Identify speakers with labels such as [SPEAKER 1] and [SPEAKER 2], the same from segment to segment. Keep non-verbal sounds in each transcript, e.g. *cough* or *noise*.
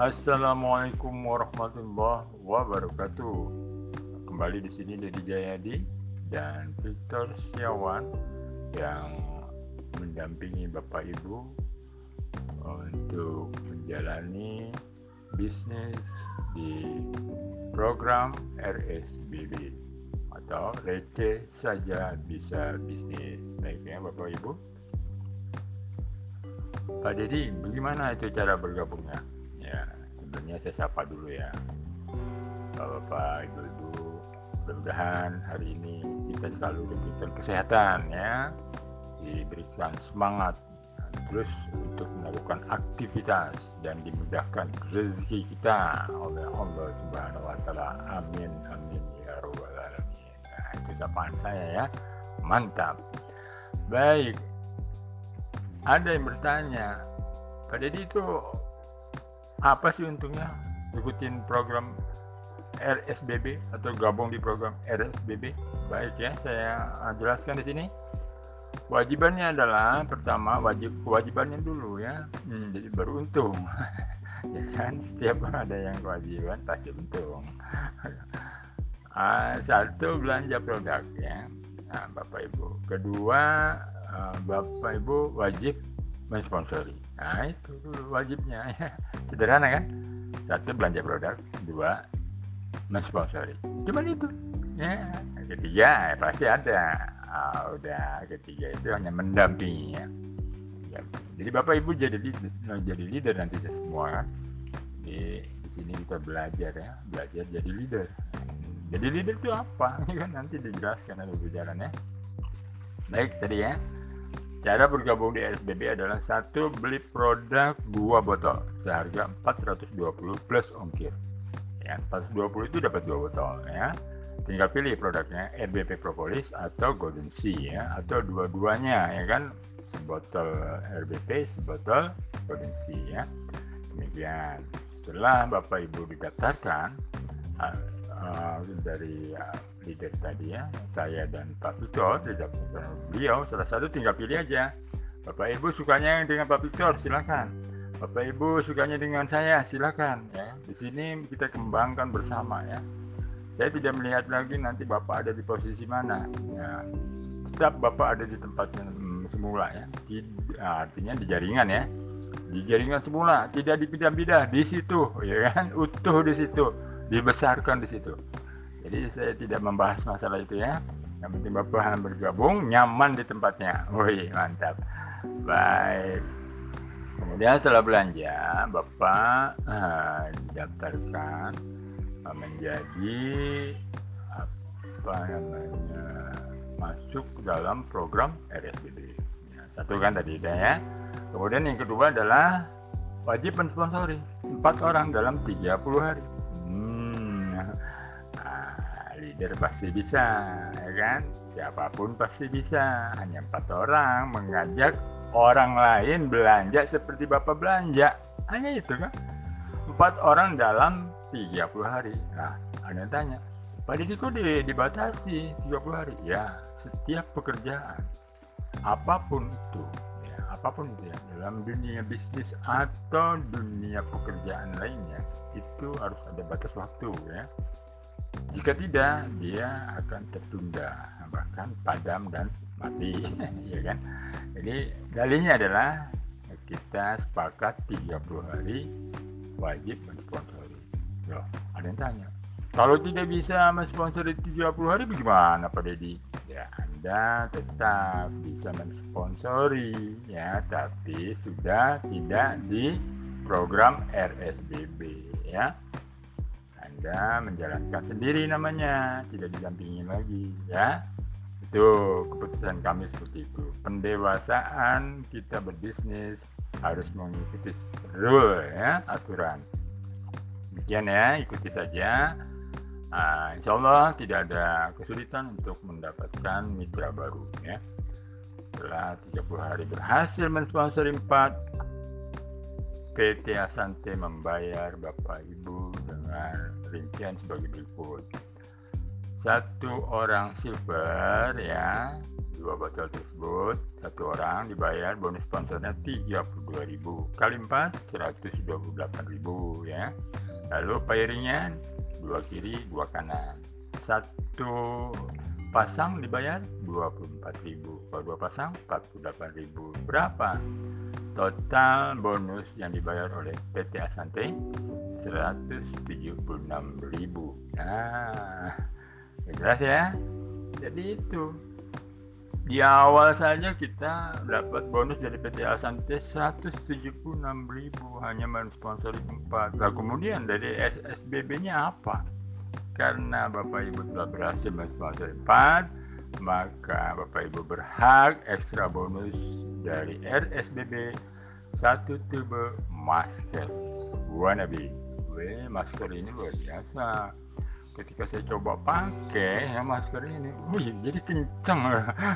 [SPEAKER 1] Assalamualaikum warahmatullahi wabarakatuh. Kembali di sini Dedi Jayadi dan Victor Setiawan yang mendampingi Bapak Ibu untuk menjalani bisnis di program RSBB atau receh saja bisa bisnis. Baiknya Bapak Ibu. Pak Dedi, bagaimana itu cara bergabungnya? Ya, sebenarnya saya sapa dulu ya. Bapak, Ibu-Ibu, mudah-mudahan hari ini kita selalu diberikan kesehatan ya, diberikan semangat terus untuk melakukan aktivitas dan dimudahkan rezeki kita oleh Allah Subhanahu wa taala. Amin amin ya rabbal alamin. Nah, itu sapaan saya ya. Mantap. Baik. Ada yang bertanya, Pak Deddy itu apa sih untungnya ikutin program RSBB atau gabung di program RSBB? Baik ya, saya jelaskan di sini. Wajibannya adalah pertama wajib kewajibannya dulu ya, hmm, jadi baru untung. *laughs* ya kan setiap ada yang kewajiban pasti untung. uh, *laughs* satu belanja produk ya, nah, Bapak Ibu. Kedua uh, Bapak Ibu wajib mensponsori. Nah itu wajibnya ya. *laughs* Sederhana kan? Satu belanja produk, dua mensponsori. Cuman itu. Ya, ketiga ya, pasti ada uh, udah ketiga itu hanya mendampingi ya. ya. Jadi Bapak Ibu jadi jadi leader nanti semua kan. Di, di sini kita belajar ya, belajar jadi leader. Jadi leader itu apa? Kan *laughs* nanti dijelaskan ada ya. Baik tadi ya. Cara bergabung di SBB adalah satu beli produk dua botol. Seharga 420 plus ongkir. Ya, 420 itu dapat dua botol ya. Tinggal pilih produknya RBP Propolis atau Golden Sea ya. Atau dua-duanya ya kan? Sebotol RBP sebotol Golden Sea ya. Demikian. Setelah Bapak Ibu didaftarkan uh, uh, dari uh, leader tadi ya saya dan Pak Victor didaftarkan beliau salah satu tinggal pilih aja. Bapak Ibu sukanya dengan Pak Victor silakan. Bapak Ibu sukanya dengan saya silakan ya. Di sini kita kembangkan bersama ya. Saya tidak melihat lagi nanti bapak ada di posisi mana. Ya tetap bapak ada di tempat yang semula ya. Tidak, artinya di jaringan ya. Di jaringan semula tidak dipindah-pindah di situ ya kan? Utuh di situ dibesarkan di situ jadi saya tidak membahas masalah itu ya yang penting bapak bergabung nyaman di tempatnya wih mantap baik kemudian setelah belanja bapak uh, didaftarkan menjadi apa namanya masuk dalam program RSBD. Ya, satu kan tadi ya. Kemudian yang kedua adalah wajib mensponsori empat orang dalam 30 hari. Leader pasti bisa, ya kan? Siapa pun pasti bisa. Hanya empat orang mengajak orang lain belanja seperti bapak belanja. Hanya itu kan? Empat orang dalam 30 hari. Nah, ada yang tanya, Pak Didi kok dibatasi 30 hari? Ya, setiap pekerjaan, apa pun itu, ya, apa pun itu ya, dalam dunia bisnis atau dunia pekerjaan lainnya, itu harus ada batas waktu ya. Jika tidak, dia akan tertunda, bahkan padam dan mati, *laughs* ya kan? Jadi dalihnya adalah kita sepakat 30 hari wajib mensponsori. Loh, ada yang tanya. Kalau tidak bisa mensponsori 30 hari bagaimana Pak Dedi? Ya, Anda tetap bisa mensponsori ya, tapi sudah tidak di program RSBB ya. Anda menjalankan sendiri namanya, tidak didampingi lagi ya. Itu keputusan kami seperti itu. Pendewasaan kita berbisnis harus mengikuti rule ya, aturan demikian ya ikuti saja nah, insya Allah tidak ada kesulitan untuk mendapatkan mitra baru ya setelah 30 hari berhasil mensponsori 4 PT Asante membayar Bapak Ibu dengan rincian sebagai berikut. Satu orang silver ya dua botol tersebut. Satu orang dibayar bonus sponsornya 32.000 kali 4 128.000 ya. Lalu pairingnya dua kiri dua kanan. Satu pasang dibayar 24.000 kalau dua pasang 48.000 berapa total bonus yang dibayar oleh PT Asante 176.000 nah jelas ya jadi itu di awal saja kita dapat bonus dari PT Asante 176.000 hanya mensponsori tempat. Nah, kemudian dari SSBB-nya apa? Karena Bapak Ibu telah berhasil mensponsori tempat, maka Bapak Ibu berhak ekstra bonus dari RSBB satu tube masker wannabe. Weh, masker ini luar biasa. Ketika saya coba pakai ya masker ini wih jadi kenceng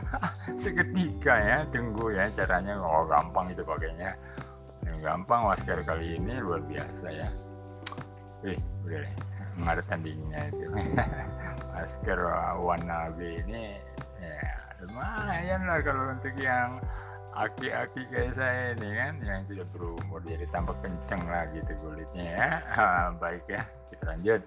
[SPEAKER 1] *laughs* seketika ya tunggu ya caranya oh gampang itu pakainya. Gampang masker kali ini luar biasa ya. Wih udah deh ada tandingnya itu. *laughs* Masker warna B ini ya lumayan lah kalau untuk yang aki-aki kayak saya ini kan yang sudah berumur jadi tambah kenceng lah gitu kulitnya ya. Baik ya kita lanjut.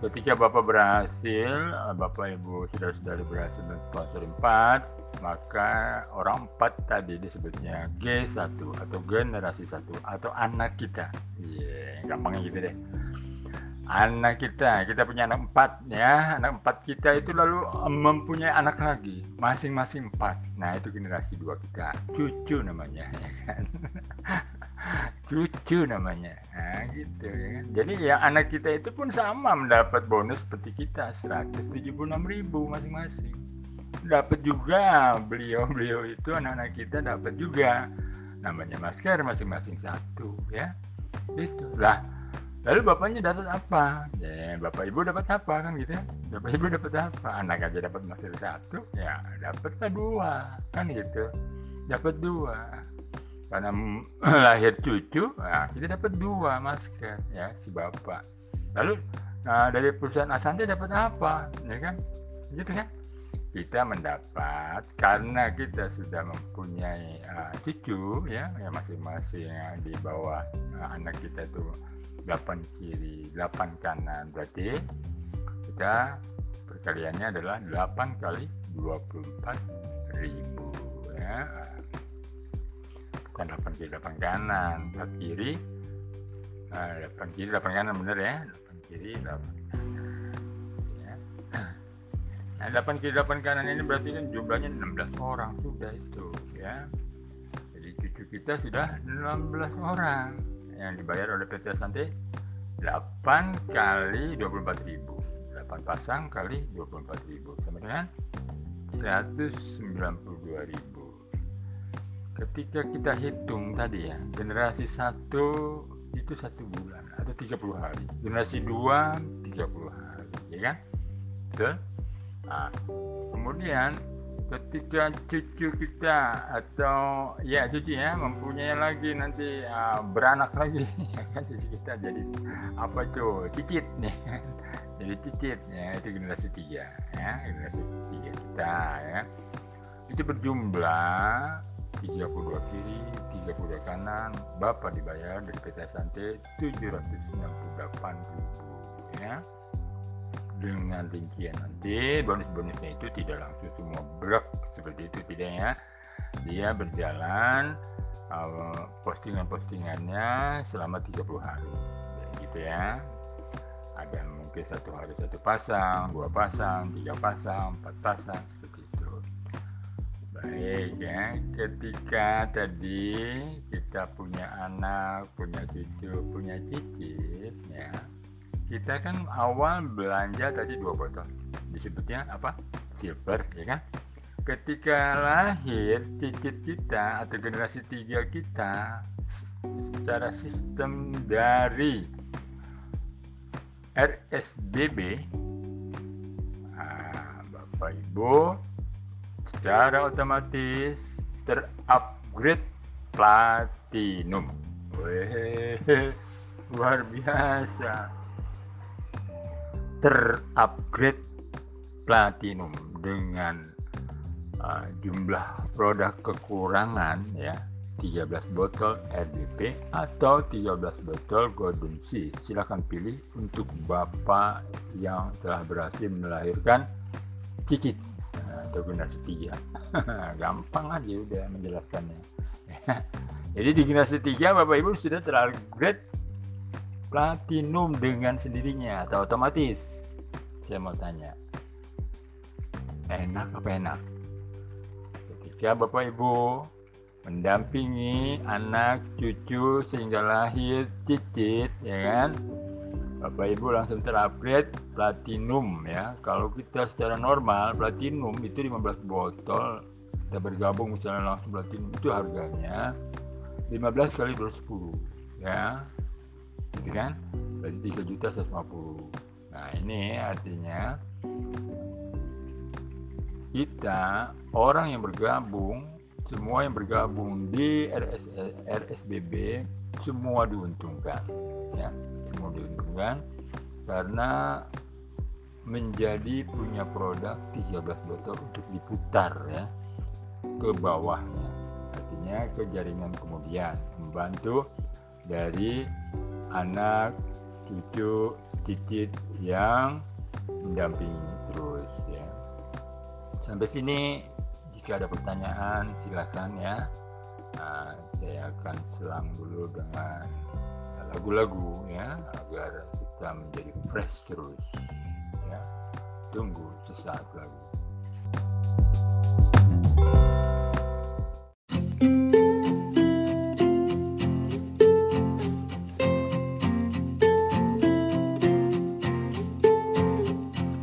[SPEAKER 1] Ketika Bapak berhasil, Bapak Ibu sudah-sudah berhasil sponsor 4, maka orang 4 tadi disebutnya G1 atau generasi 1 atau anak kita. Iya, yeah, gampangnya gitu deh. Anak kita, kita punya anak 4 ya. Anak 4 kita itu lalu mempunyai anak lagi, masing-masing 4. Nah, itu generasi 2 kita. Cucu namanya ya kan. *laughs* cucu namanya nah, gitu ya kan jadi ya anak kita itu pun sama mendapat bonus seperti kita 176 ribu masing-masing dapat juga beliau-beliau itu anak-anak kita dapat juga. Namanya masker masing-masing satu ya. Itu lah lalu bapaknya dapat apa? Ya bapak ibu dapat apa kan gitu ya? Bapak ibu dapat apa? Anak aja dapat masker satu ya dapatlah dua kan gitu. Dapat dua. Karena *clears throat* lahir cucu nah, kita dapat dua masker ya si bapak. Lalu nah dari perusahaan Asante dapat apa? Ya kan? Gitu kan kita mendapat karena kita sudah mempunyai uh, cucu ya yang masing-masing di bawah uh, anak kita itu 8 kiri 8 kanan. Berarti kita perkaliannya adalah 8 kali 24 ribu ya. Bukan 8 kiri 8 kanan. 4 kiri nah, 8 kiri 8 kanan bener ya? 8 kiri 8 kanan ya. Nah 8 kiri 8 kanan ini berarti kan jumlahnya 16 orang. Sudah itu ya. Jadi cucu kita sudah 16 orang. Yang dibayar oleh PT Asante 8 kali 24 ribu. 8 pasang kali 24 ribu. Sama dengan 192 ribu. Ketika kita hitung tadi ya generasi satu itu satu bulan atau 30 hari. Generasi dua 30 hari. Ya kan? Betul nah, kemudian ketika cucu kita atau ya cucu ya mempunyai lagi nanti uh, beranak lagi *laughs* kan cucu kita jadi apa tuh cicit nih *laughs* jadi cicit ya itu generasi tiga ya generasi tiga kita ya itu berjumlah 32 kiri, 32 kanan, Bapak dibayar dari PT Sante 768 ribu ya. Dengan rincian nanti bonus-bonusnya itu tidak langsung semua blok seperti itu tidak ya. Dia berjalan uh, postingan-postingannya selama 30 hari. Ya, gitu ya. Ada mungkin satu hari satu pasang, dua pasang, tiga pasang, empat pasang, Baik ya, ketika tadi kita punya anak, punya cucu, punya cicit ya. Kita kan awal belanja tadi dua botol. Disebutnya apa? Silver ya kan? Ketika lahir cicit kita atau generasi tiga kita secara sistem dari RSBB nah, Bapak Ibu secara otomatis terupgrade platinum. Wih, luar biasa. Terupgrade platinum dengan uh, jumlah produk kekurangan ya 13 botol RDP atau 13 botol Golden Sea. Silahkan pilih untuk Bapak yang telah berhasil melahirkan cicit atau generasi tiga. Gampang aja udah menjelaskannya. *laughs* Jadi di generasi tiga Bapak Ibu sudah terupgrade platinum dengan sendirinya atau otomatis. Saya mau tanya, enak apa enak? Ketika Bapak Ibu mendampingi anak cucu sehingga lahir cicit ya kan? Bapak Ibu langsung terupgrade platinum ya. Kalau kita secara normal platinum itu 15 botol. Kita bergabung misalnya langsung platinum itu harganya 15 kali 210 ya gitu kan? Berarti 3 juta 150 nah ini artinya kita orang yang bergabung semua yang bergabung di RS, RSBB semua diuntungkan ya. Semua diuntungkan karena menjadi punya produk 13 botol untuk diputar ya ke bawahnya. Artinya ke jaringan kemudian membantu dari anak cucu cicit yang mendampingi terus ya. Sampai sini jika ada pertanyaan silakan ya. Nah, saya akan selang dulu dengan lagu-lagu ya agar kita menjadi fresh terus ya. Tunggu sesaat lagi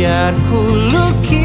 [SPEAKER 2] Biar ku lukis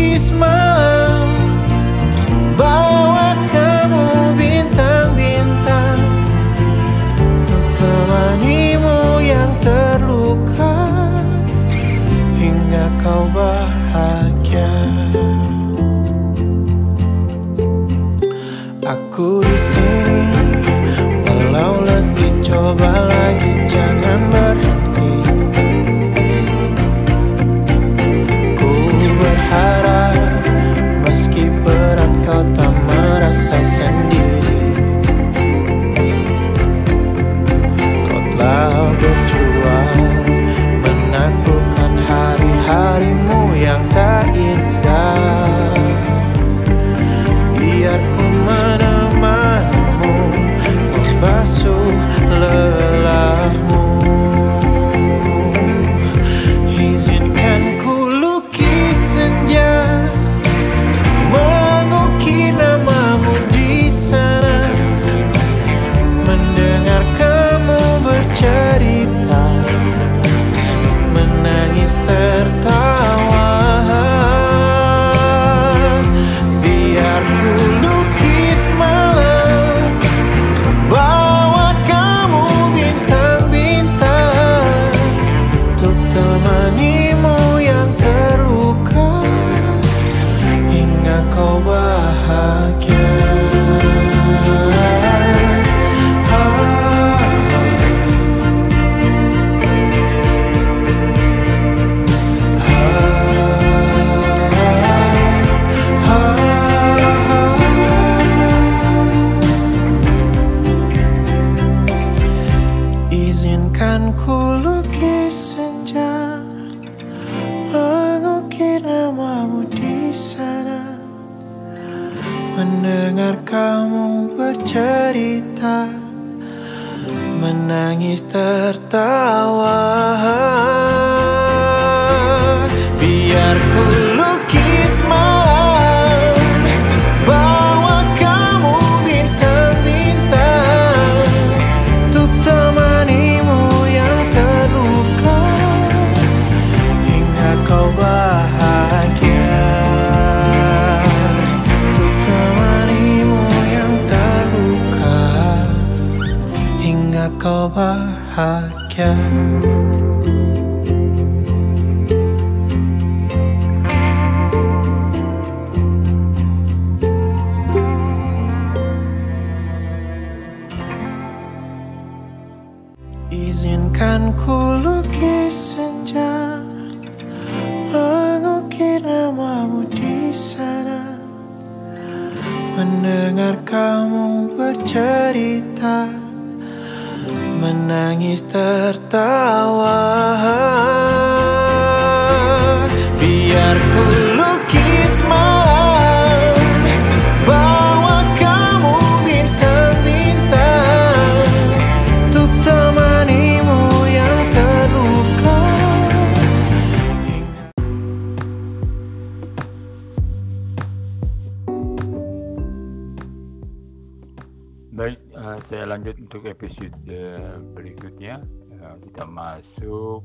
[SPEAKER 1] saya lanjut untuk episode eh, berikutnya. Eh, kita masuk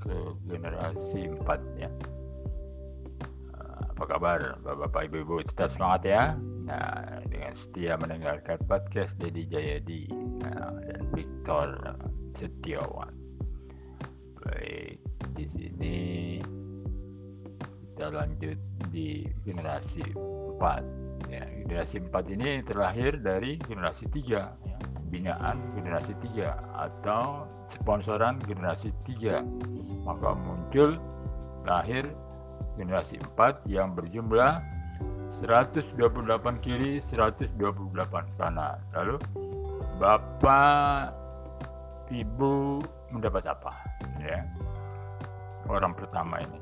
[SPEAKER 1] ke generasi 4 ya. Eh, apa kabar Bapak Ibu-ibu? Tetap semangat ya. Nah, dengan setia mendengarkan podcast Dedi Jayadi dan Victor Setiawan. Baik, di sini kita lanjut di generasi 4 ya, generasi 4 ini terlahir dari generasi 3 ya, binaan generasi 3 atau sponsoran generasi 3 maka muncul lahir generasi 4 yang berjumlah 128 kiri 128 kanan. Lalu Bapak Ibu mendapat apa? Ya. Orang pertama ini.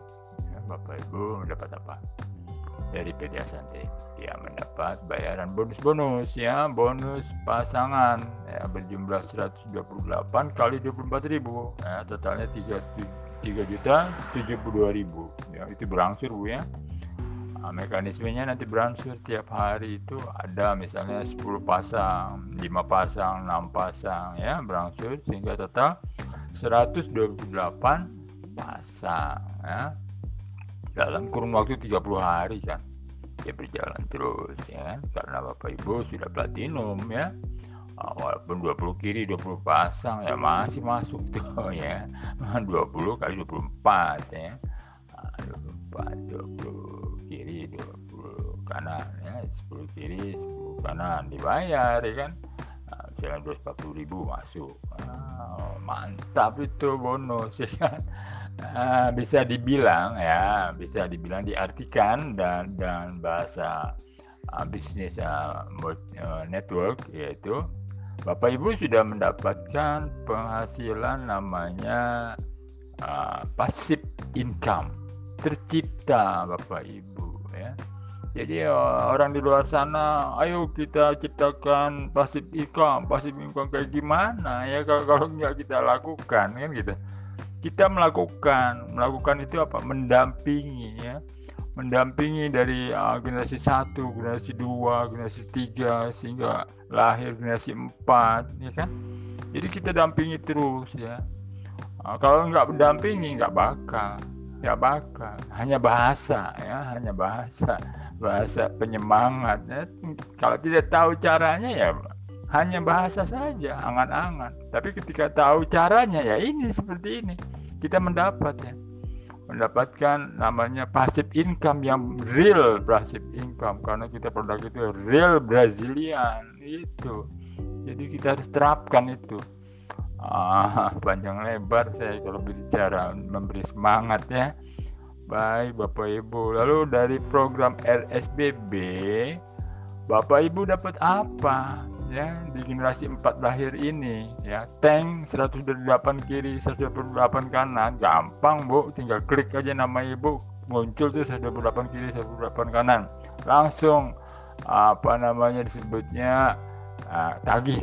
[SPEAKER 1] Ya, Bapak Ibu mendapat apa? Dari PT Asante dia mendapat bayaran bonus-bonus ya. Bonus pasangan ya berjumlah 128 kali 24 ribu. Ya, totalnya 3, 3 juta 72 ribu. Ya itu berangsur bu ya. Nah, mekanismenya nanti berangsur tiap hari itu ada misalnya 10 pasang 5 pasang 6 pasang ya berangsur sehingga total 128 pasang ya. Dalam kurun waktu 30 hari kan dia berjalan terus ya. Karena Bapak Ibu sudah platinum ya. Ah, walaupun 20 kiri 20 pasang ya masih masuk *laughs* tuh ya. 20 kali 24 ya. Ah, 24 20 kiri 20 kanan ya. 10 kiri 10 kanan dibayar ya kan? Misalnya 240 ribu masuk. Ah, mantap itu bonus *laughs* ya kan Ah, bisa dibilang ya bisa dibilang diartikan dan dan bahasa uh, bisnis uh, network yaitu Bapak Ibu sudah mendapatkan penghasilan namanya uh, passive income tercipta Bapak Ibu ya. Jadi uh, orang di luar sana ayo kita ciptakan passive income passive income kayak gimana ya kalau nggak kita lakukan kan gitu kita melakukan melakukan itu apa? Mendampingi ya. Mendampingi dari uh, generasi satu generasi dua generasi tiga sehingga lahir generasi empat ya kan? Jadi kita dampingi terus ya. Uh, kalau nggak mendampingi nggak bakal nggak bakal. Hanya bahasa ya. Hanya bahasa bahasa penyemangat ya. kalau tidak tahu caranya ya hanya bahasa saja angan-angan. Tapi ketika tahu caranya ya ini seperti ini. Kita mendapat ya. Mendapatkan namanya passive income yang real passive income. Karena kita produk itu real Brazilian itu. Jadi kita harus terapkan itu. Ah, panjang lebar saya kalau bicara memberi semangat ya. Baik Bapak Ibu. Lalu dari program RSBB Bapak Ibu dapat apa ya di generasi 4 lahir ini ya tank 128 kiri 128 kanan. Gampang Bu. Tinggal klik aja nama Ibu muncul tuh 128 kiri 128 kanan. Langsung apa namanya disebutnya uh, tagih.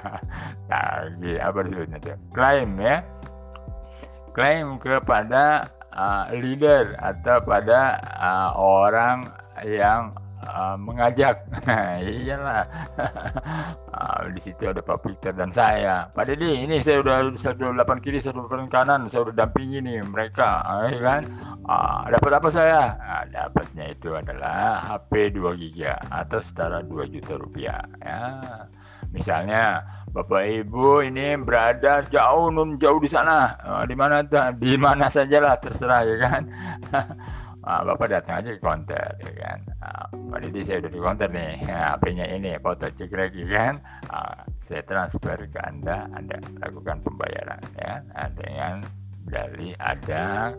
[SPEAKER 1] *laughs* Tagih apa disebutnya itu klaim ya. Klaim kepada uh, leader atau pada uh, orang yang uh, mengajak. *laughs* Iyalah. Uh, *laughs* di situ ada Pak Peter dan saya. Pak Dedi ini saya udah 128 kiri 128 kanan. Saya udah dampingi nih mereka uh, kan? Uh, dapat apa saya? Uh, dapatnya itu adalah HP 2 GB atau setara 2 juta rupiah ya. Misalnya Bapak Ibu ini berada jauh nun jauh di sana. Uh, di mana di mana sajalah terserah ya kan *laughs* uh, Bapak datang aja ke konter ya kan? Uh, saya udah di konter nih. Ya, HP-nya ini foto cekrek ya kan? Uh, saya transfer ke Anda Anda lakukan pembayaran ya ada yang dari ada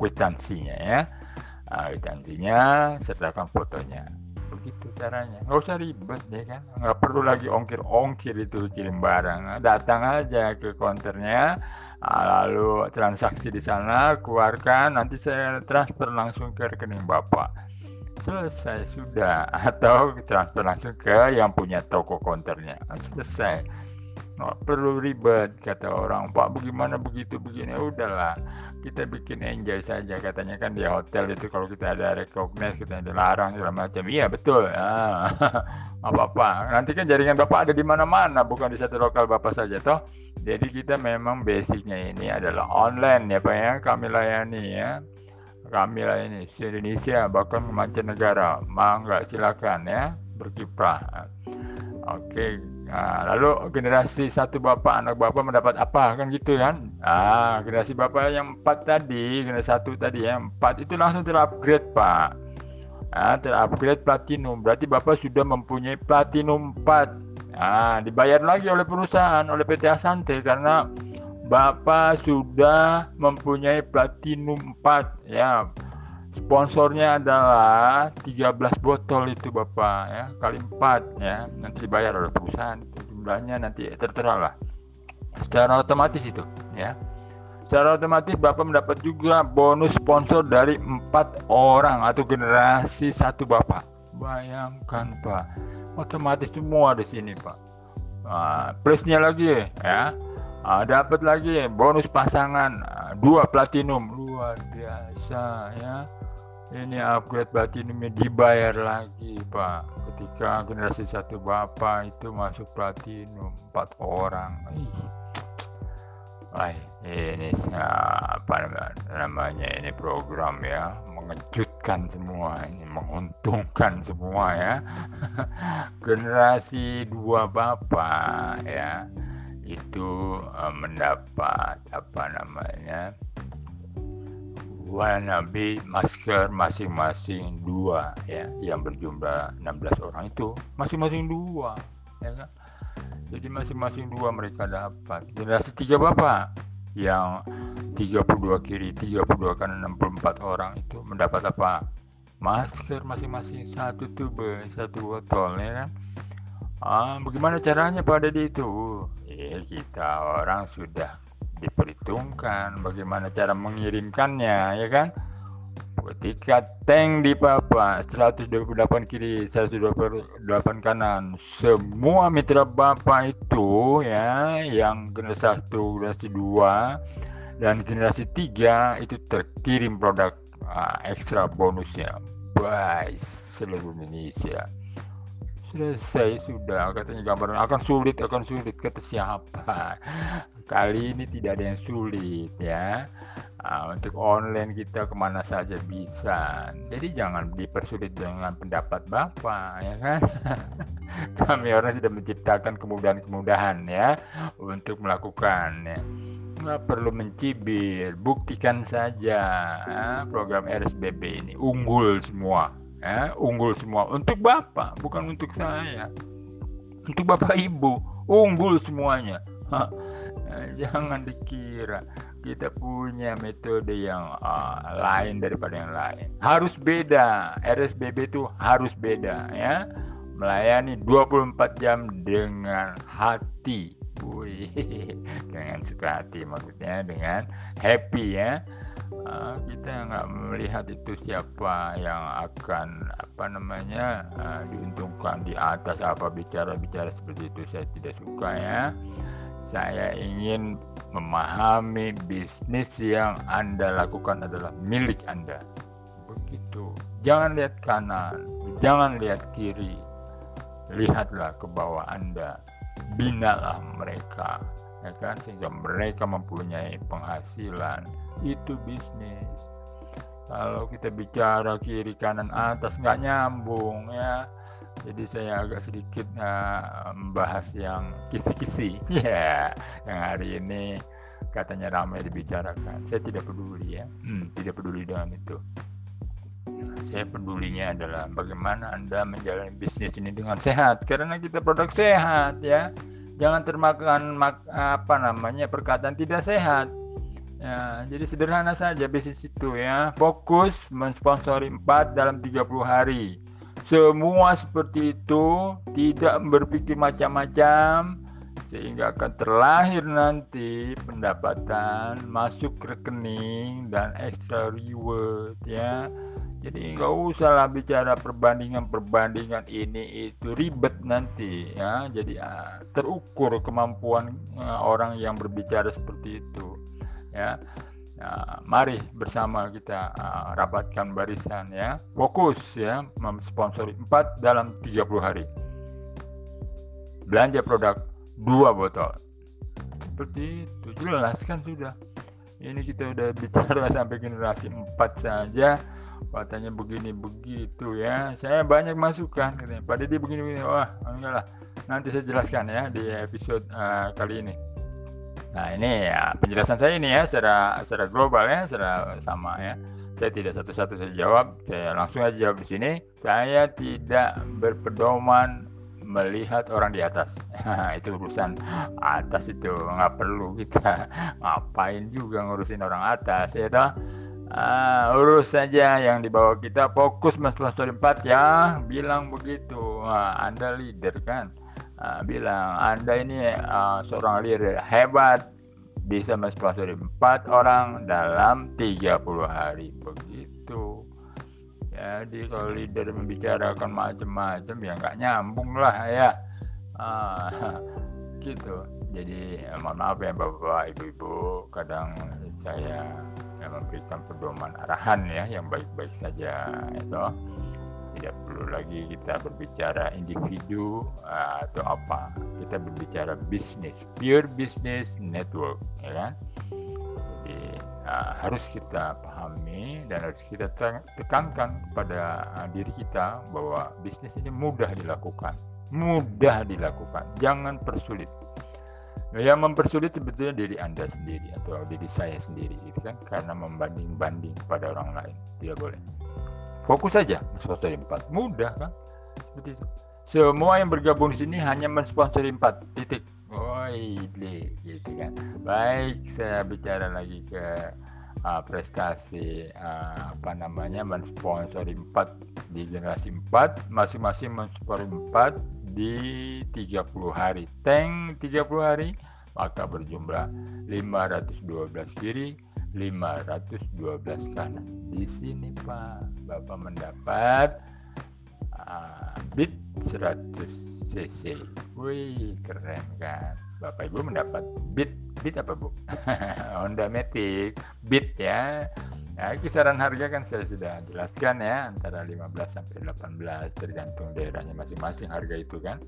[SPEAKER 1] kwitansinya ya. Uh, kwitansinya sertakan fotonya. Begitu caranya. Nggak usah ribet deh kan? Nggak perlu lagi ongkir-ongkir itu kirim barang. Datang aja ke konternya. Ah, lalu transaksi di sana keluarkan nanti saya transfer langsung ke rekening bapak. Selesai sudah. *laughs* Atau transfer langsung ke yang punya toko konternya. Selesai. Nggak perlu ribet kata orang pak bagaimana begitu begini? Udahlah kita bikin enjoy saja katanya kan di hotel itu kalau kita ada recognize kita ada larang segala macam. Iya betul. Ah, *laughs* apa apa nanti kan jaringan bapak ada di mana-mana bukan di satu lokal bapak saja toh. Jadi kita memang basicnya ini adalah online ya pak ya. Kami layani ya. Kami layani di Indonesia bahkan mancanegara. Mangga silakan ya berkiprah oke Nah, lalu generasi satu bapak anak bapak mendapat apa kan gitu kan? Ah, generasi bapak yang empat tadi, generasi satu tadi ya empat itu langsung terupgrade pak. Ah, terupgrade platinum. Berarti bapak sudah mempunyai platinum 4. Ah, dibayar lagi oleh perusahaan oleh PT Asante karena bapak sudah mempunyai platinum 4 ya sponsornya adalah 13 botol itu Bapak ya. Kali 4 ya. Nanti dibayar oleh perusahaan. Jumlahnya nanti tertera lah. Secara otomatis itu ya. Secara otomatis Bapak mendapat juga bonus sponsor dari empat orang atau generasi satu Bapak. Bayangkan Pak. Otomatis semua di sini Pak. Nah, plusnya lagi ya. Nah, dapat lagi bonus pasangan dua platinum. Luar biasa ya ini upgrade platinumnya dibayar lagi pak. Ketika generasi satu bapak itu masuk platinum empat orang. Ih. Wah, ini apa namanya ini program ya? Mengejutkan semua ini menguntungkan semua ya. *laughs* Generasi dua bapak ya itu uh, mendapat apa namanya Nabi masker masing-masing dua ya. Yang berjumlah 16 orang itu masing-masing dua ya kan? Jadi masing-masing dua mereka dapat. Generasi tiga bapak yang 32 kiri 32 kanan 64 orang itu mendapat apa? Masker masing-masing. Satu tube satu botol ya kan? Ah, bagaimana caranya pada itu? Ya kita orang sudah diperhitungkan bagaimana cara mengirimkannya ya kan? Ketika tank di Bapak 128 kiri 128 kanan semua mitra Bapak itu ya yang generasi 1 generasi 2 dan generasi 3 itu terkirim produk uh, ekstra bonusnya by seluruh Indonesia selesai sudah katanya gambaran akan sulit akan sulit kata siapa? *laughs* Kali ini tidak ada yang sulit ya. Uh, untuk online kita ke mana saja bisa. Jadi jangan dipersulit dengan pendapat bapak ya kan? *laughs* Kami orang sudah menciptakan kemudahan-kemudahan ya untuk melakukan ya. Nggak perlu mencibir buktikan saja ya, program RSBB ini unggul semua ya, unggul semua. Untuk bapak bukan untuk saya. Untuk bapak ibu unggul semuanya. Ha, eh, jangan dikira kita punya metode yang uh, lain daripada yang lain. Harus beda. RSBB itu harus beda ya. Melayani 24 jam dengan hati. Wih, *laughs* dengan suka hati maksudnya dengan happy ya uh, kita nggak melihat itu siapa yang akan apa namanya uh, diuntungkan di atas apa bicara-bicara seperti itu. Saya tidak suka ya. Saya ingin memahami bisnis yang anda lakukan adalah milik anda. Begitu. Jangan lihat kanan jangan lihat kiri. Lihatlah ke bawah anda. Binalah mereka ya kan? Sehingga mereka mempunyai penghasilan itu bisnis. Kalau kita bicara kiri kanan atas nggak nyambung ya. Jadi saya agak sedikit uh, membahas yang kisi-kisi *laughs* ya. Yang hari ini katanya ramai dibicarakan. Saya tidak peduli ya. Hmm, tidak peduli dengan itu. Saya pedulinya adalah bagaimana anda menjalani bisnis ini dengan sehat. Karena kita produk sehat ya. Jangan termakan apa namanya perkataan tidak sehat ya jadi sederhana saja bisnis itu ya. Fokus mensponsori 4 dalam 30 hari. Semua seperti itu tidak berpikir macam-macam sehingga akan terlahir nanti pendapatan masuk rekening dan extra reward ya. Jadi nggak usah lah bicara perbandingan-perbandingan ini itu ribet nanti ya. Jadi uh, terukur kemampuan uh, orang yang berbicara seperti itu ya. Nah, mari bersama kita uh, rapatkan barisan ya. Fokus ya memsponsori 4 dalam 30 hari. Belanja produk dua botol. Seperti itu jelas kan sudah. Ini kita udah *laughs* bicara sampai generasi 4 saja katanya begini begitu ya saya banyak masukan katanya pada dia begini begini wah enggak lah nanti saya jelaskan ya di episode uh, kali ini nah ini ya penjelasan saya ini ya secara secara global ya secara sama ya. Saya tidak satu-satu saya jawab saya langsung aja jawab di sini. Saya tidak berpedoman melihat orang di atas. *laughs* Itu urusan atas itu nggak perlu kita *laughs* ngapain juga ngurusin orang atas ya toh. Uh, urus saja yang di bawah kita fokus mas pastor 4 ya bilang begitu. Nah, anda leader kan uh, bilang anda ini uh, seorang leader hebat bisa mensponsori 4 orang dalam 30 hari. Begitu. Jadi kalau leader membicarakan macam-macam ya nggak nyambung lah ya. Uh, *laughs* gitu. Jadi mohon maaf ya bapak ibu-ibu. Kadang saya yang memberikan pedoman arahan ya yang baik-baik saja itu tidak perlu lagi kita berbicara individu uh, atau apa. Kita berbicara bisnis pure business network ya kan? Jadi uh, harus kita pahami dan harus kita tekankan kepada uh, diri kita bahwa bisnis ini mudah dilakukan. Mudah dilakukan. Jangan persulit. Yang mempersulit sebetulnya diri anda sendiri atau diri saya sendiri itu kan? Karena membanding-banding pada orang lain. Tidak boleh fokus saja sponsori empat. Mudah kan seperti itu. Semua yang bergabung di sini hanya mensponsori empat titik. Oh gitu kan. Baik saya bicara lagi ke uh, prestasi uh, apa namanya mensponsori empat di generasi empat masing-masing mensponsori empat di 30 hari. Tank 30 hari maka berjumlah 512 kiri 512 kanan. Di sini Pak. Bapak mendapat uh, bit 100 cc. Wih keren kan? Bapak Ibu mendapat bit bit apa Bu? *laughs* Honda Matic bit ya. Nah, kisaran harga kan saya sudah jelaskan ya antara 15 sampai 18 tergantung daerahnya masing-masing harga itu kan.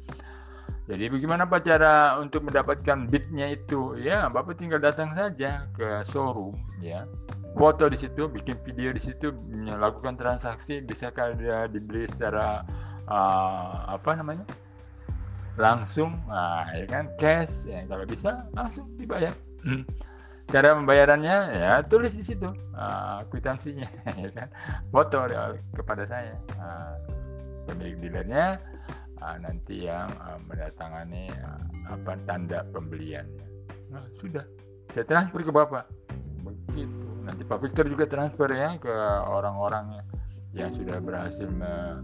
[SPEAKER 1] Jadi bagaimana Pak cara untuk mendapatkan bitnya itu? Ya, Bapak tinggal datang saja ke showroom ya. Foto di situ, bikin video di situ, melakukan transaksi bisa dia dibeli secara uh, apa namanya? langsung, nah, ya kan cash ya kalau bisa langsung dibayar. Hmm cara pembayarannya ya tulis di situ uh, kwitansinya *laughs* ya kan foto kepada saya uh, pemilik dealernya uh, nanti yang uh, mendatangani uh, apa tanda pembeliannya nah, sudah. Saya transfer ke bapak. Begitu. Nanti pak Victor juga transfer ya ke orang-orang yang sudah berhasil me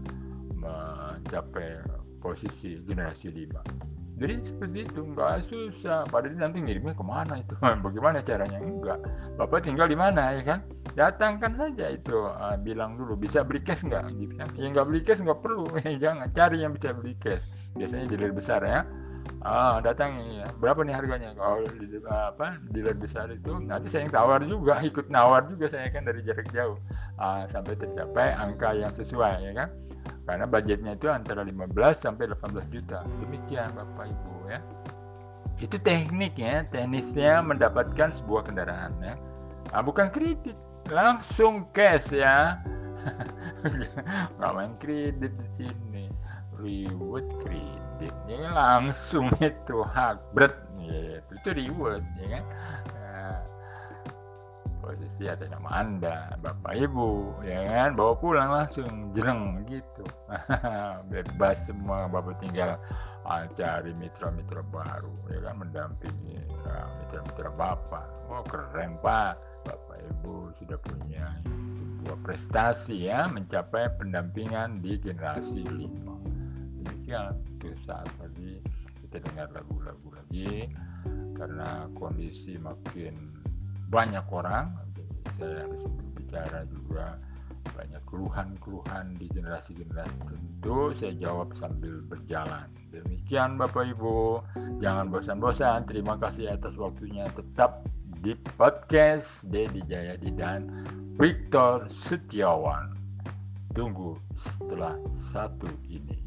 [SPEAKER 1] mencapai posisi generasi 5 jadi seperti itu nggak susah. Padahal nanti ngirimnya ke mana itu? *laughs* Bagaimana caranya? Enggak bapak tinggal di mana ya kan? Datangkan saja itu uh, bilang dulu bisa beli cash nggak? Gitu kan. Ya nggak beli cash nggak perlu. *laughs* Jangan cari yang bisa beli cash. Biasanya dealer besar ya. Ah datangi ya. berapa nih harganya? Kalau di apa dealer besar itu nanti saya yang tawar juga *laughs* ikut nawar juga saya kan dari jarak jauh. Ah, sampai tercapai angka yang sesuai ya kan karena budgetnya itu antara 15 sampai 18 juta. Demikian bapak ibu ya. Itu tekniknya teknisnya mendapatkan sebuah kendaraan ya. Ah, bukan kredit. Langsung cash ya. *laughs* Nggak main kredit di sini. Reward kredit ya langsung itu. Hak berat ya, itu reward ya kan. nah, posisi atas nama anda bapak ibu ya kan? Bawa pulang langsung jereng gitu. *laughs* Bebas semua bapak tinggal ah, cari mitra-mitra baru ya kan? Mendampingi ah, mitra-mitra bapak. Oh keren pak. Bapak ibu sudah punya sebuah prestasi ya mencapai pendampingan di generasi lima. Demikian itu saat tadi kita dengar lagu-lagu lagi. Karena kondisi makin banyak orang saya harus berbicara juga banyak keluhan-keluhan di generasi-generasi tentu saya jawab sambil berjalan. Demikian Bapak Ibu. Jangan bosan-bosan. Terima kasih atas waktunya. Tetap di podcast Dedi Jayadi dan Victor Setiawan. Tunggu setelah satu ini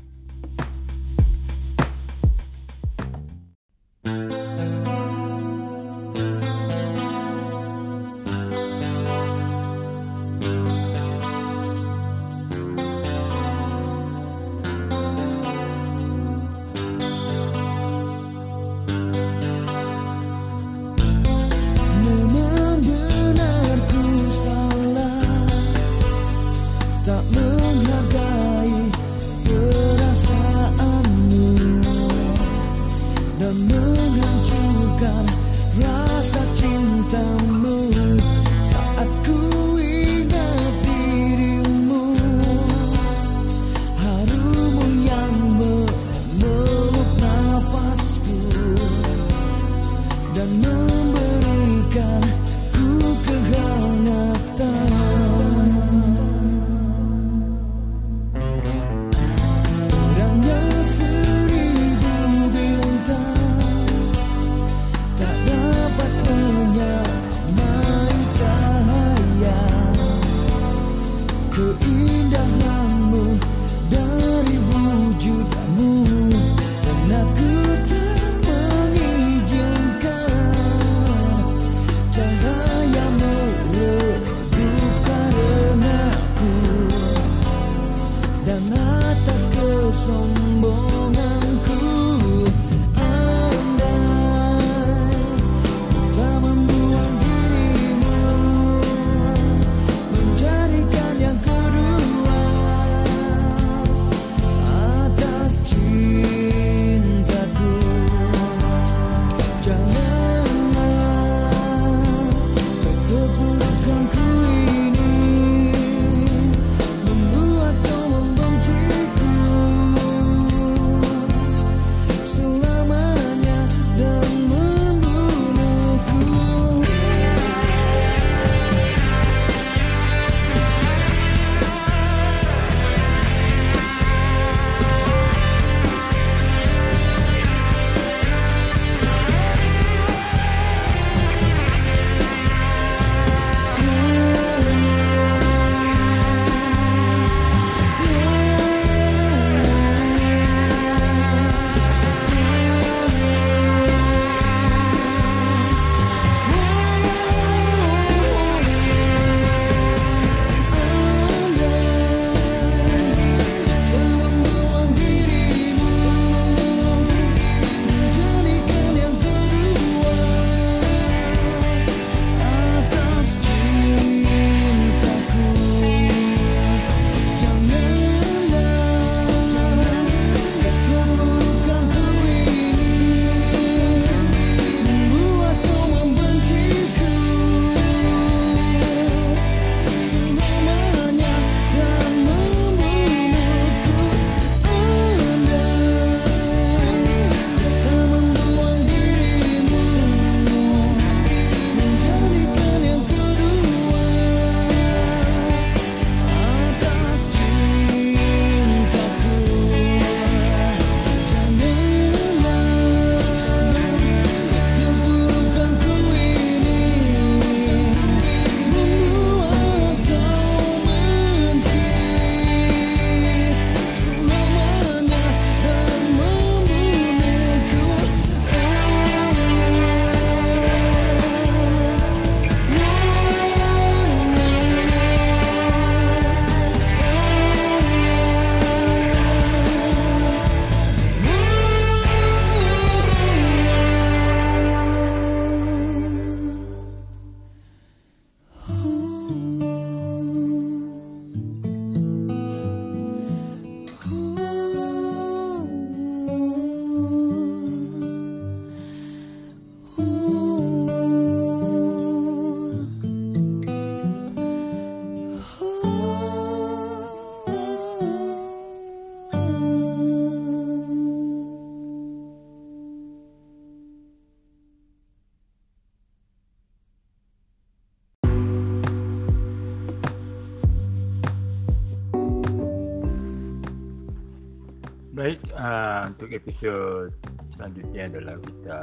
[SPEAKER 1] untuk episode selanjutnya adalah kita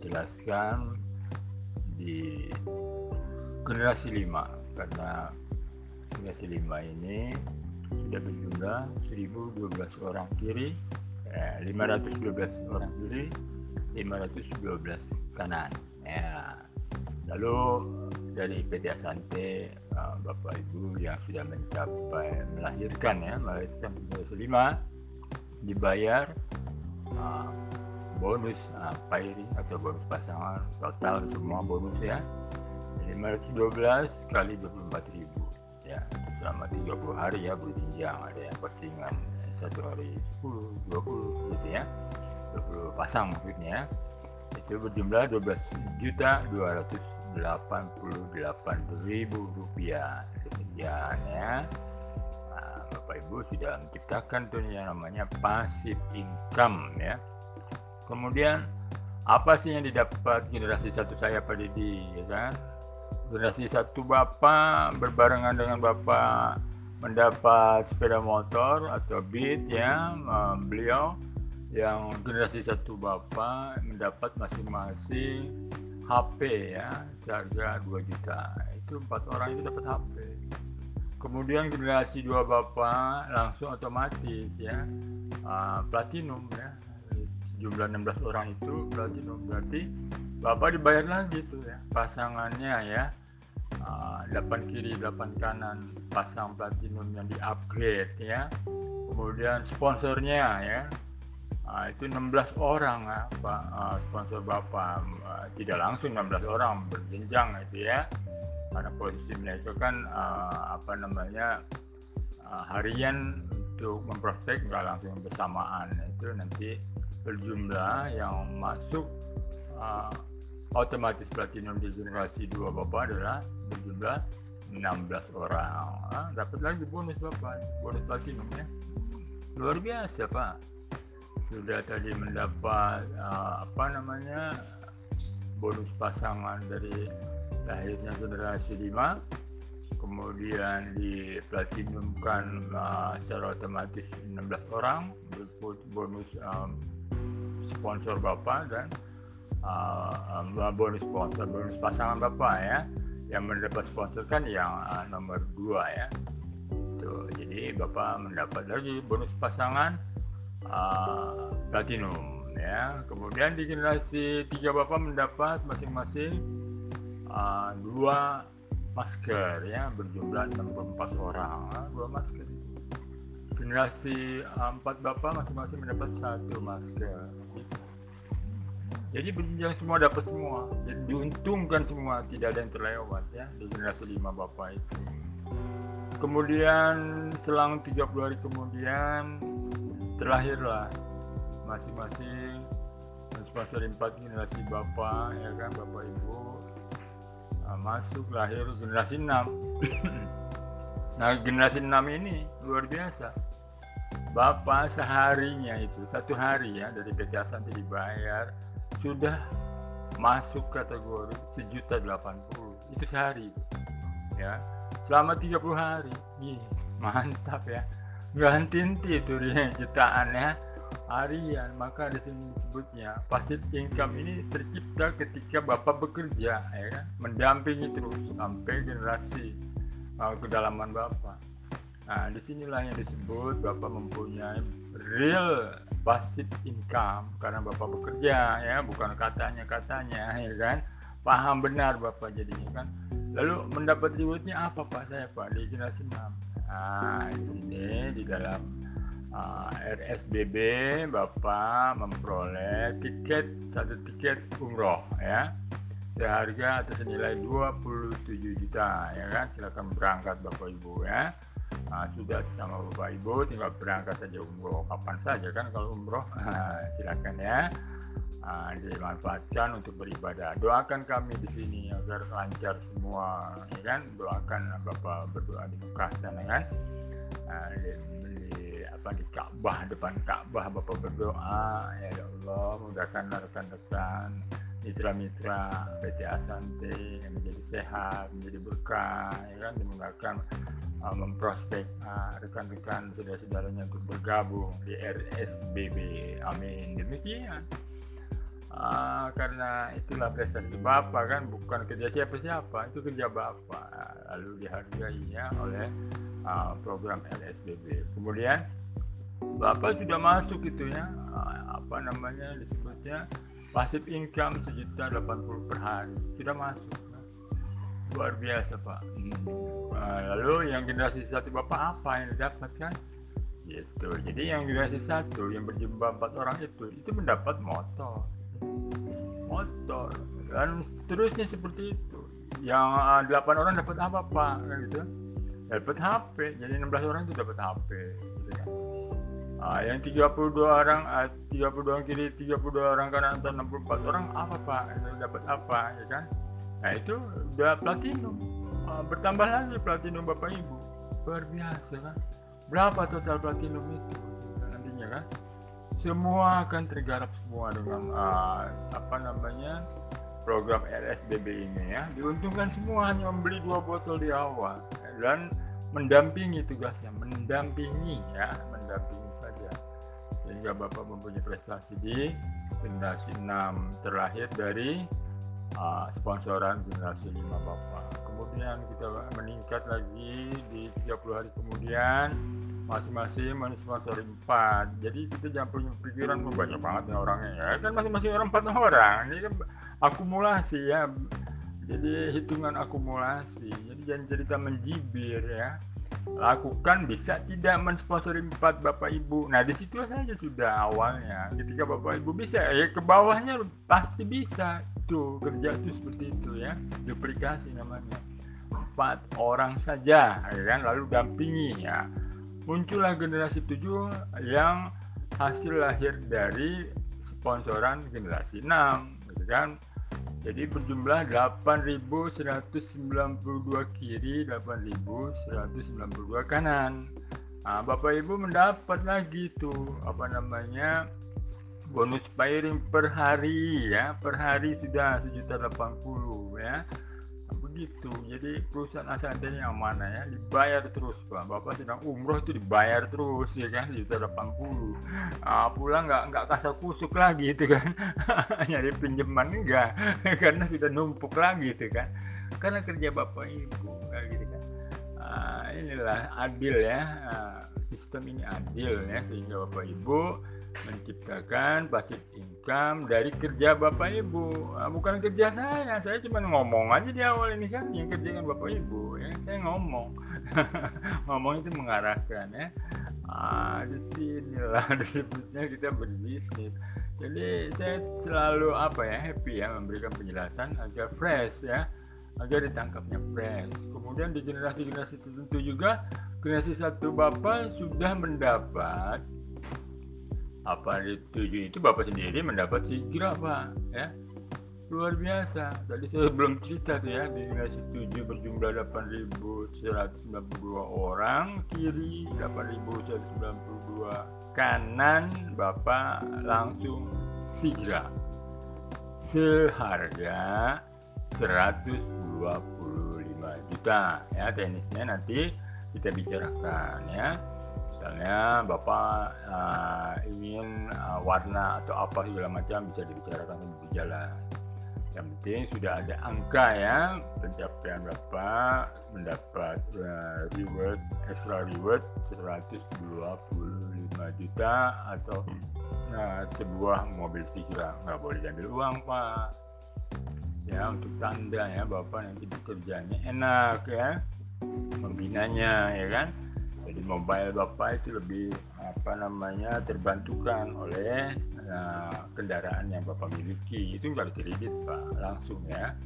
[SPEAKER 1] jelaskan di generasi 5 karena generasi 5 ini sudah berjumlah 1012 orang kiri, eh, 512 orang kiri, 512 kanan. Ya. Lalu dari PT Asante uh, Bapak Ibu yang sudah mencapai melahirkan ya melahirkan generasi 5 dibayar uh, bonus uh, pairing atau bonus pasangan total semua bonus ya. 512 kali 24 ribu ya. Selama 30 hari ya berjenjang ada yang postingan satu hari 10 20 gitu ya. 20 pasang maksudnya itu berjumlah 12 juta 288 ribu rupiah. Demikian ya Bapak Ibu sudah menciptakan tuh yang namanya passive income ya. Kemudian apa sih yang didapat generasi satu saya Pak Didi ya kan? Generasi satu bapak berbarengan dengan bapak mendapat sepeda motor atau beat ya. Beliau yang generasi satu bapak mendapat masing-masing HP ya seharga 2 juta. Itu empat orang itu dapat HP kemudian generasi dua bapak langsung otomatis ya. Uh, platinum ya. Jumlah 16 orang itu platinum. Berarti bapak dibayar lagi tuh ya pasangannya ya. Uh, 8 kiri 8 kanan pasang platinum yang di upgrade ya. Kemudian sponsornya ya. Uh, itu 16 orang ya pak. Uh, sponsor bapak. Uh, tidak langsung 16 orang berjenjang itu ya karena mereka kan uh, apa namanya uh, harian untuk memprospek nggak langsung bersamaan. Itu nanti berjumlah yang masuk uh, otomatis platinum di generasi dua bapak adalah berjumlah 16 orang. Ah, dapat lagi bonus bapak bonus platinum ya. Luar biasa pak. Sudah tadi mendapat uh, apa namanya bonus pasangan dari lahirnya generasi 5 kemudian di platinumkan uh, secara otomatis 16 orang bonus um, sponsor bapak dan uh, bonus sponsor bonus pasangan bapak ya. Yang mendapat sponsor kan yang uh, nomor dua ya. Tuh jadi bapak mendapat lagi bonus pasangan uh, platinum ya. Kemudian di generasi tiga bapak mendapat masing-masing uh, dua masker ya berjumlah 64 orang uh, dua masker generasi empat bapak masing-masing mendapat satu masker jadi berjenjang semua dapat semua dan diuntungkan semua tidak ada yang terlewat ya di generasi lima bapak itu kemudian selang 30 hari kemudian terlahirlah masing-masing sponsor empat generasi bapak ya kan bapak ibu nah, masuk lahir generasi 6 *clears throat* nah generasi 6 ini luar biasa. Bapak seharinya itu satu hari ya dari PT Asanti dibayar sudah masuk kategori sejuta delapan puluh. Itu sehari ya. Selama 30 hari. Ih, mantap ya. Ganti itu dia jutaan ya harian maka di sini disebutnya passive income ini tercipta ketika bapak bekerja ya kan? Mendampingi terus sampai generasi uh, kedalaman bapak. Nah di sinilah yang disebut bapak mempunyai real passive income karena bapak bekerja ya. Bukan katanya katanya ya kan? Paham benar bapak jadinya kan? Lalu mendapat rewardnya apa pak? Saya pak di generasi 6 nah di sini di dalam uh, RSBB bapak memperoleh tiket satu tiket umroh ya. Seharga atau senilai 27 juta ya kan? Silakan berangkat bapak ibu ya. Nah, sudah sama bapak ibu tinggal berangkat saja umroh. Kapan saja kan kalau umroh? *laughs* Silakan ya. Nah, dimanfaatkan untuk beribadah. Doakan kami di sini agar lancar semua ya kan? Doakan bapak berdoa di Mekah sana kan? Nah, di Ka'bah depan Ka'bah bapak berdoa ya Allah mudahkan rekan-rekan mitra-mitra PT Asante yang menjadi sehat, menjadi berkah, ya kan, dimudahkan uh, memprospek uh, rekan-rekan saudara-saudaranya untuk bergabung di RSBB. Amin. Demikian. Uh, karena itulah prestasi Bapak kan bukan kerja siapa-siapa, itu kerja Bapak. Lalu dihargai ya oleh uh, program LSBB. Kemudian Bapak sudah masuk itu ya, uh, apa namanya disebutnya? Passive income sejuta 80 per hari. Sudah masuk. Luar biasa pak. Hmm. nah, lalu yang generasi satu bapak apa yang didapat kan gitu. Jadi yang generasi satu yang berjumlah empat orang itu itu mendapat motor. Motor. Dan seterusnya seperti itu. Yang uh, delapan orang dapat apa pak? Gitu. Dapat HP jadi 16 orang itu dapat HP gitu kan Ah, yang 32 orang, ah, 32 orang kiri, 32 orang kanan, atau 64 orang apa Pak? Dapat apa ya kan? Nah itu udah platinum. Ah, bertambah lagi platinum Bapak Ibu. Luar biasa kan? Berapa total platinum itu nantinya kan? Semua akan tergarap semua dengan ah, apa namanya program LSBB ini ya. Diuntungkan semua hanya membeli dua botol di awal dan mendampingi tugasnya, mendampingi ya, mendampingi saja. Sehingga Bapak mempunyai prestasi di generasi 6 terlahir dari uh, sponsoran generasi 5 Bapak. Kemudian kita meningkat lagi di 30 hari kemudian masing-masing mensponsori 4 jadi kita jangan punya pikiran banyak banget ya orangnya ya kan masing-masing orang 4 orang ini kan akumulasi ya jadi hitungan akumulasi jangan cerita menjibir ya. Lakukan bisa tidak mensponsori empat bapak ibu. Nah di situ saja sudah awalnya. Ketika bapak ibu bisa ya ke bawahnya pasti bisa. Tuh kerja itu seperti itu ya. Duplikasi namanya. Empat orang saja ya kan? Lalu dampingi ya. Muncullah generasi tujuh yang hasil lahir dari sponsoran generasi 6 gitu kan jadi berjumlah 8.192 kiri 8.192 kanan. Nah, Bapak Ibu mendapat lagi tuh apa namanya bonus pairing per hari ya. Per hari sudah sejuta 80 ya begitu jadi perusahaan Asante yang mana ya? Dibayar terus pak. Bapak sedang umroh itu dibayar terus ya kan? Juta 80 ah, pulang nggak nggak kasar kusuk lagi itu kan. *laughs* Nyari pinjaman enggak *laughs* karena sudah numpuk lagi itu kan. Karena kerja bapak ibu kayak gitu kan. Ah, inilah adil ya. Ah, sistem ini adil ya sehingga bapak ibu menciptakan passive income dari kerja bapak ibu. Nah, bukan kerja saya saya cuma ngomong aja di awal ini kan yang kerja kan bapak ibu ya. Saya ngomong. *laughs* Ngomong itu mengarahkan ya. Ah, di sini lah *laughs* disebutnya kita berbisnis. Jadi saya selalu apa ya happy ya memberikan penjelasan agar fresh ya. Agar ditangkapnya fresh. Kemudian di generasi-generasi tertentu juga generasi satu bapak sudah mendapat apa tujuh itu bapak sendiri mendapat hijrah pak ya? Luar biasa. Tadi saya belum cerita tuh ya di generasi tujuh berjumlah 8.192 orang kiri 8.192 kanan bapak langsung hijrah seharga 125 juta ya teknisnya nanti kita bicarakan ya misalnya bapak uh, ingin uh, warna atau apa segala macam bisa dibicarakan di jalan. Yang penting sudah ada angka ya pencapaian bapak mendapat uh, reward extra reward 125 juta atau uh, sebuah mobil hijrah. Nggak boleh diambil uang pak. Ya untuk tanda ya bapak nanti bekerjanya enak ya membinanya ya kan jadi mobile bapak itu lebih apa namanya terbantukan oleh uh, kendaraan yang bapak miliki. Itu nggak kredit pak. Langsung ya.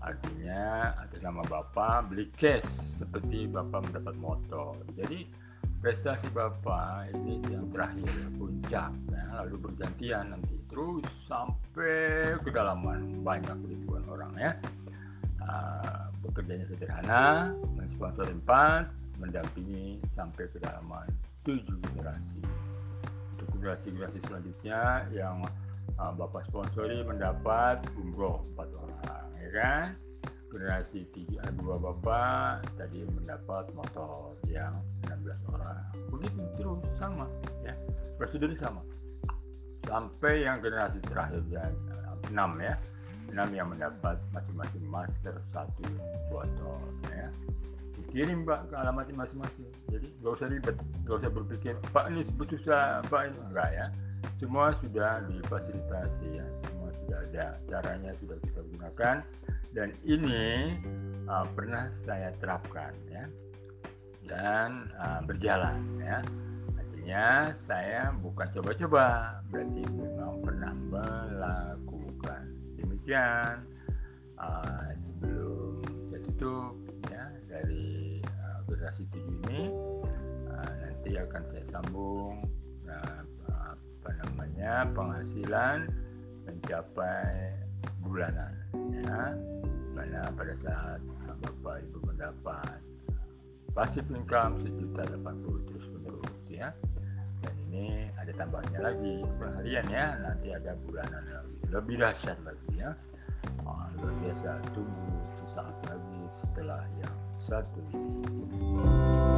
[SPEAKER 1] Artinya atas nama bapak beli cash seperti bapak mendapat motor. Jadi prestasi bapak ini yang terakhir puncak. Ya, lalu bergantian nanti terus sampai kedalaman. Banyak ribuan orang ya. Uh, bekerjanya sederhana mensponsor empat mendampingi sampai kedalaman tujuh generasi. Untuk generasi-generasi selanjutnya yang
[SPEAKER 3] uh, bapak sponsori mendapat umroh empat orang ya kan? Generasi tiga dua bapak tadi mendapat motor yang 16 orang. Begitu terus sama ya. Prosedur sama. Sampai yang generasi terakhir ya enam ya. Enam yang mendapat masing-masing master satu botol ya dikirim pak ke alamat masing-masing. Jadi nggak usah ribet nggak usah berpikir pak ini saya pak ini. Enggak ya. Semua sudah difasilitasi ya. Semua sudah ada caranya sudah kita gunakan. Dan ini uh, pernah saya terapkan ya. Dan uh, berjalan ya. Artinya saya bukan coba-coba berarti memang pernah melakukan. Demikian uh, sebelum saya tutup generasi tujuh ini uh, nanti akan saya sambung uh, apa namanya penghasilan mencapai bulanan ya. Mana pada saat bapak ibu mendapat pasif income sejuta delapan puluh terus menerus ya. Dan ini ada tambahnya lagi bukan harian ya. Nanti ada bulanan lagi lebih dahsyat lagi ya. Oh, luar biasa tunggu sesaat lagi setelah yang satu ini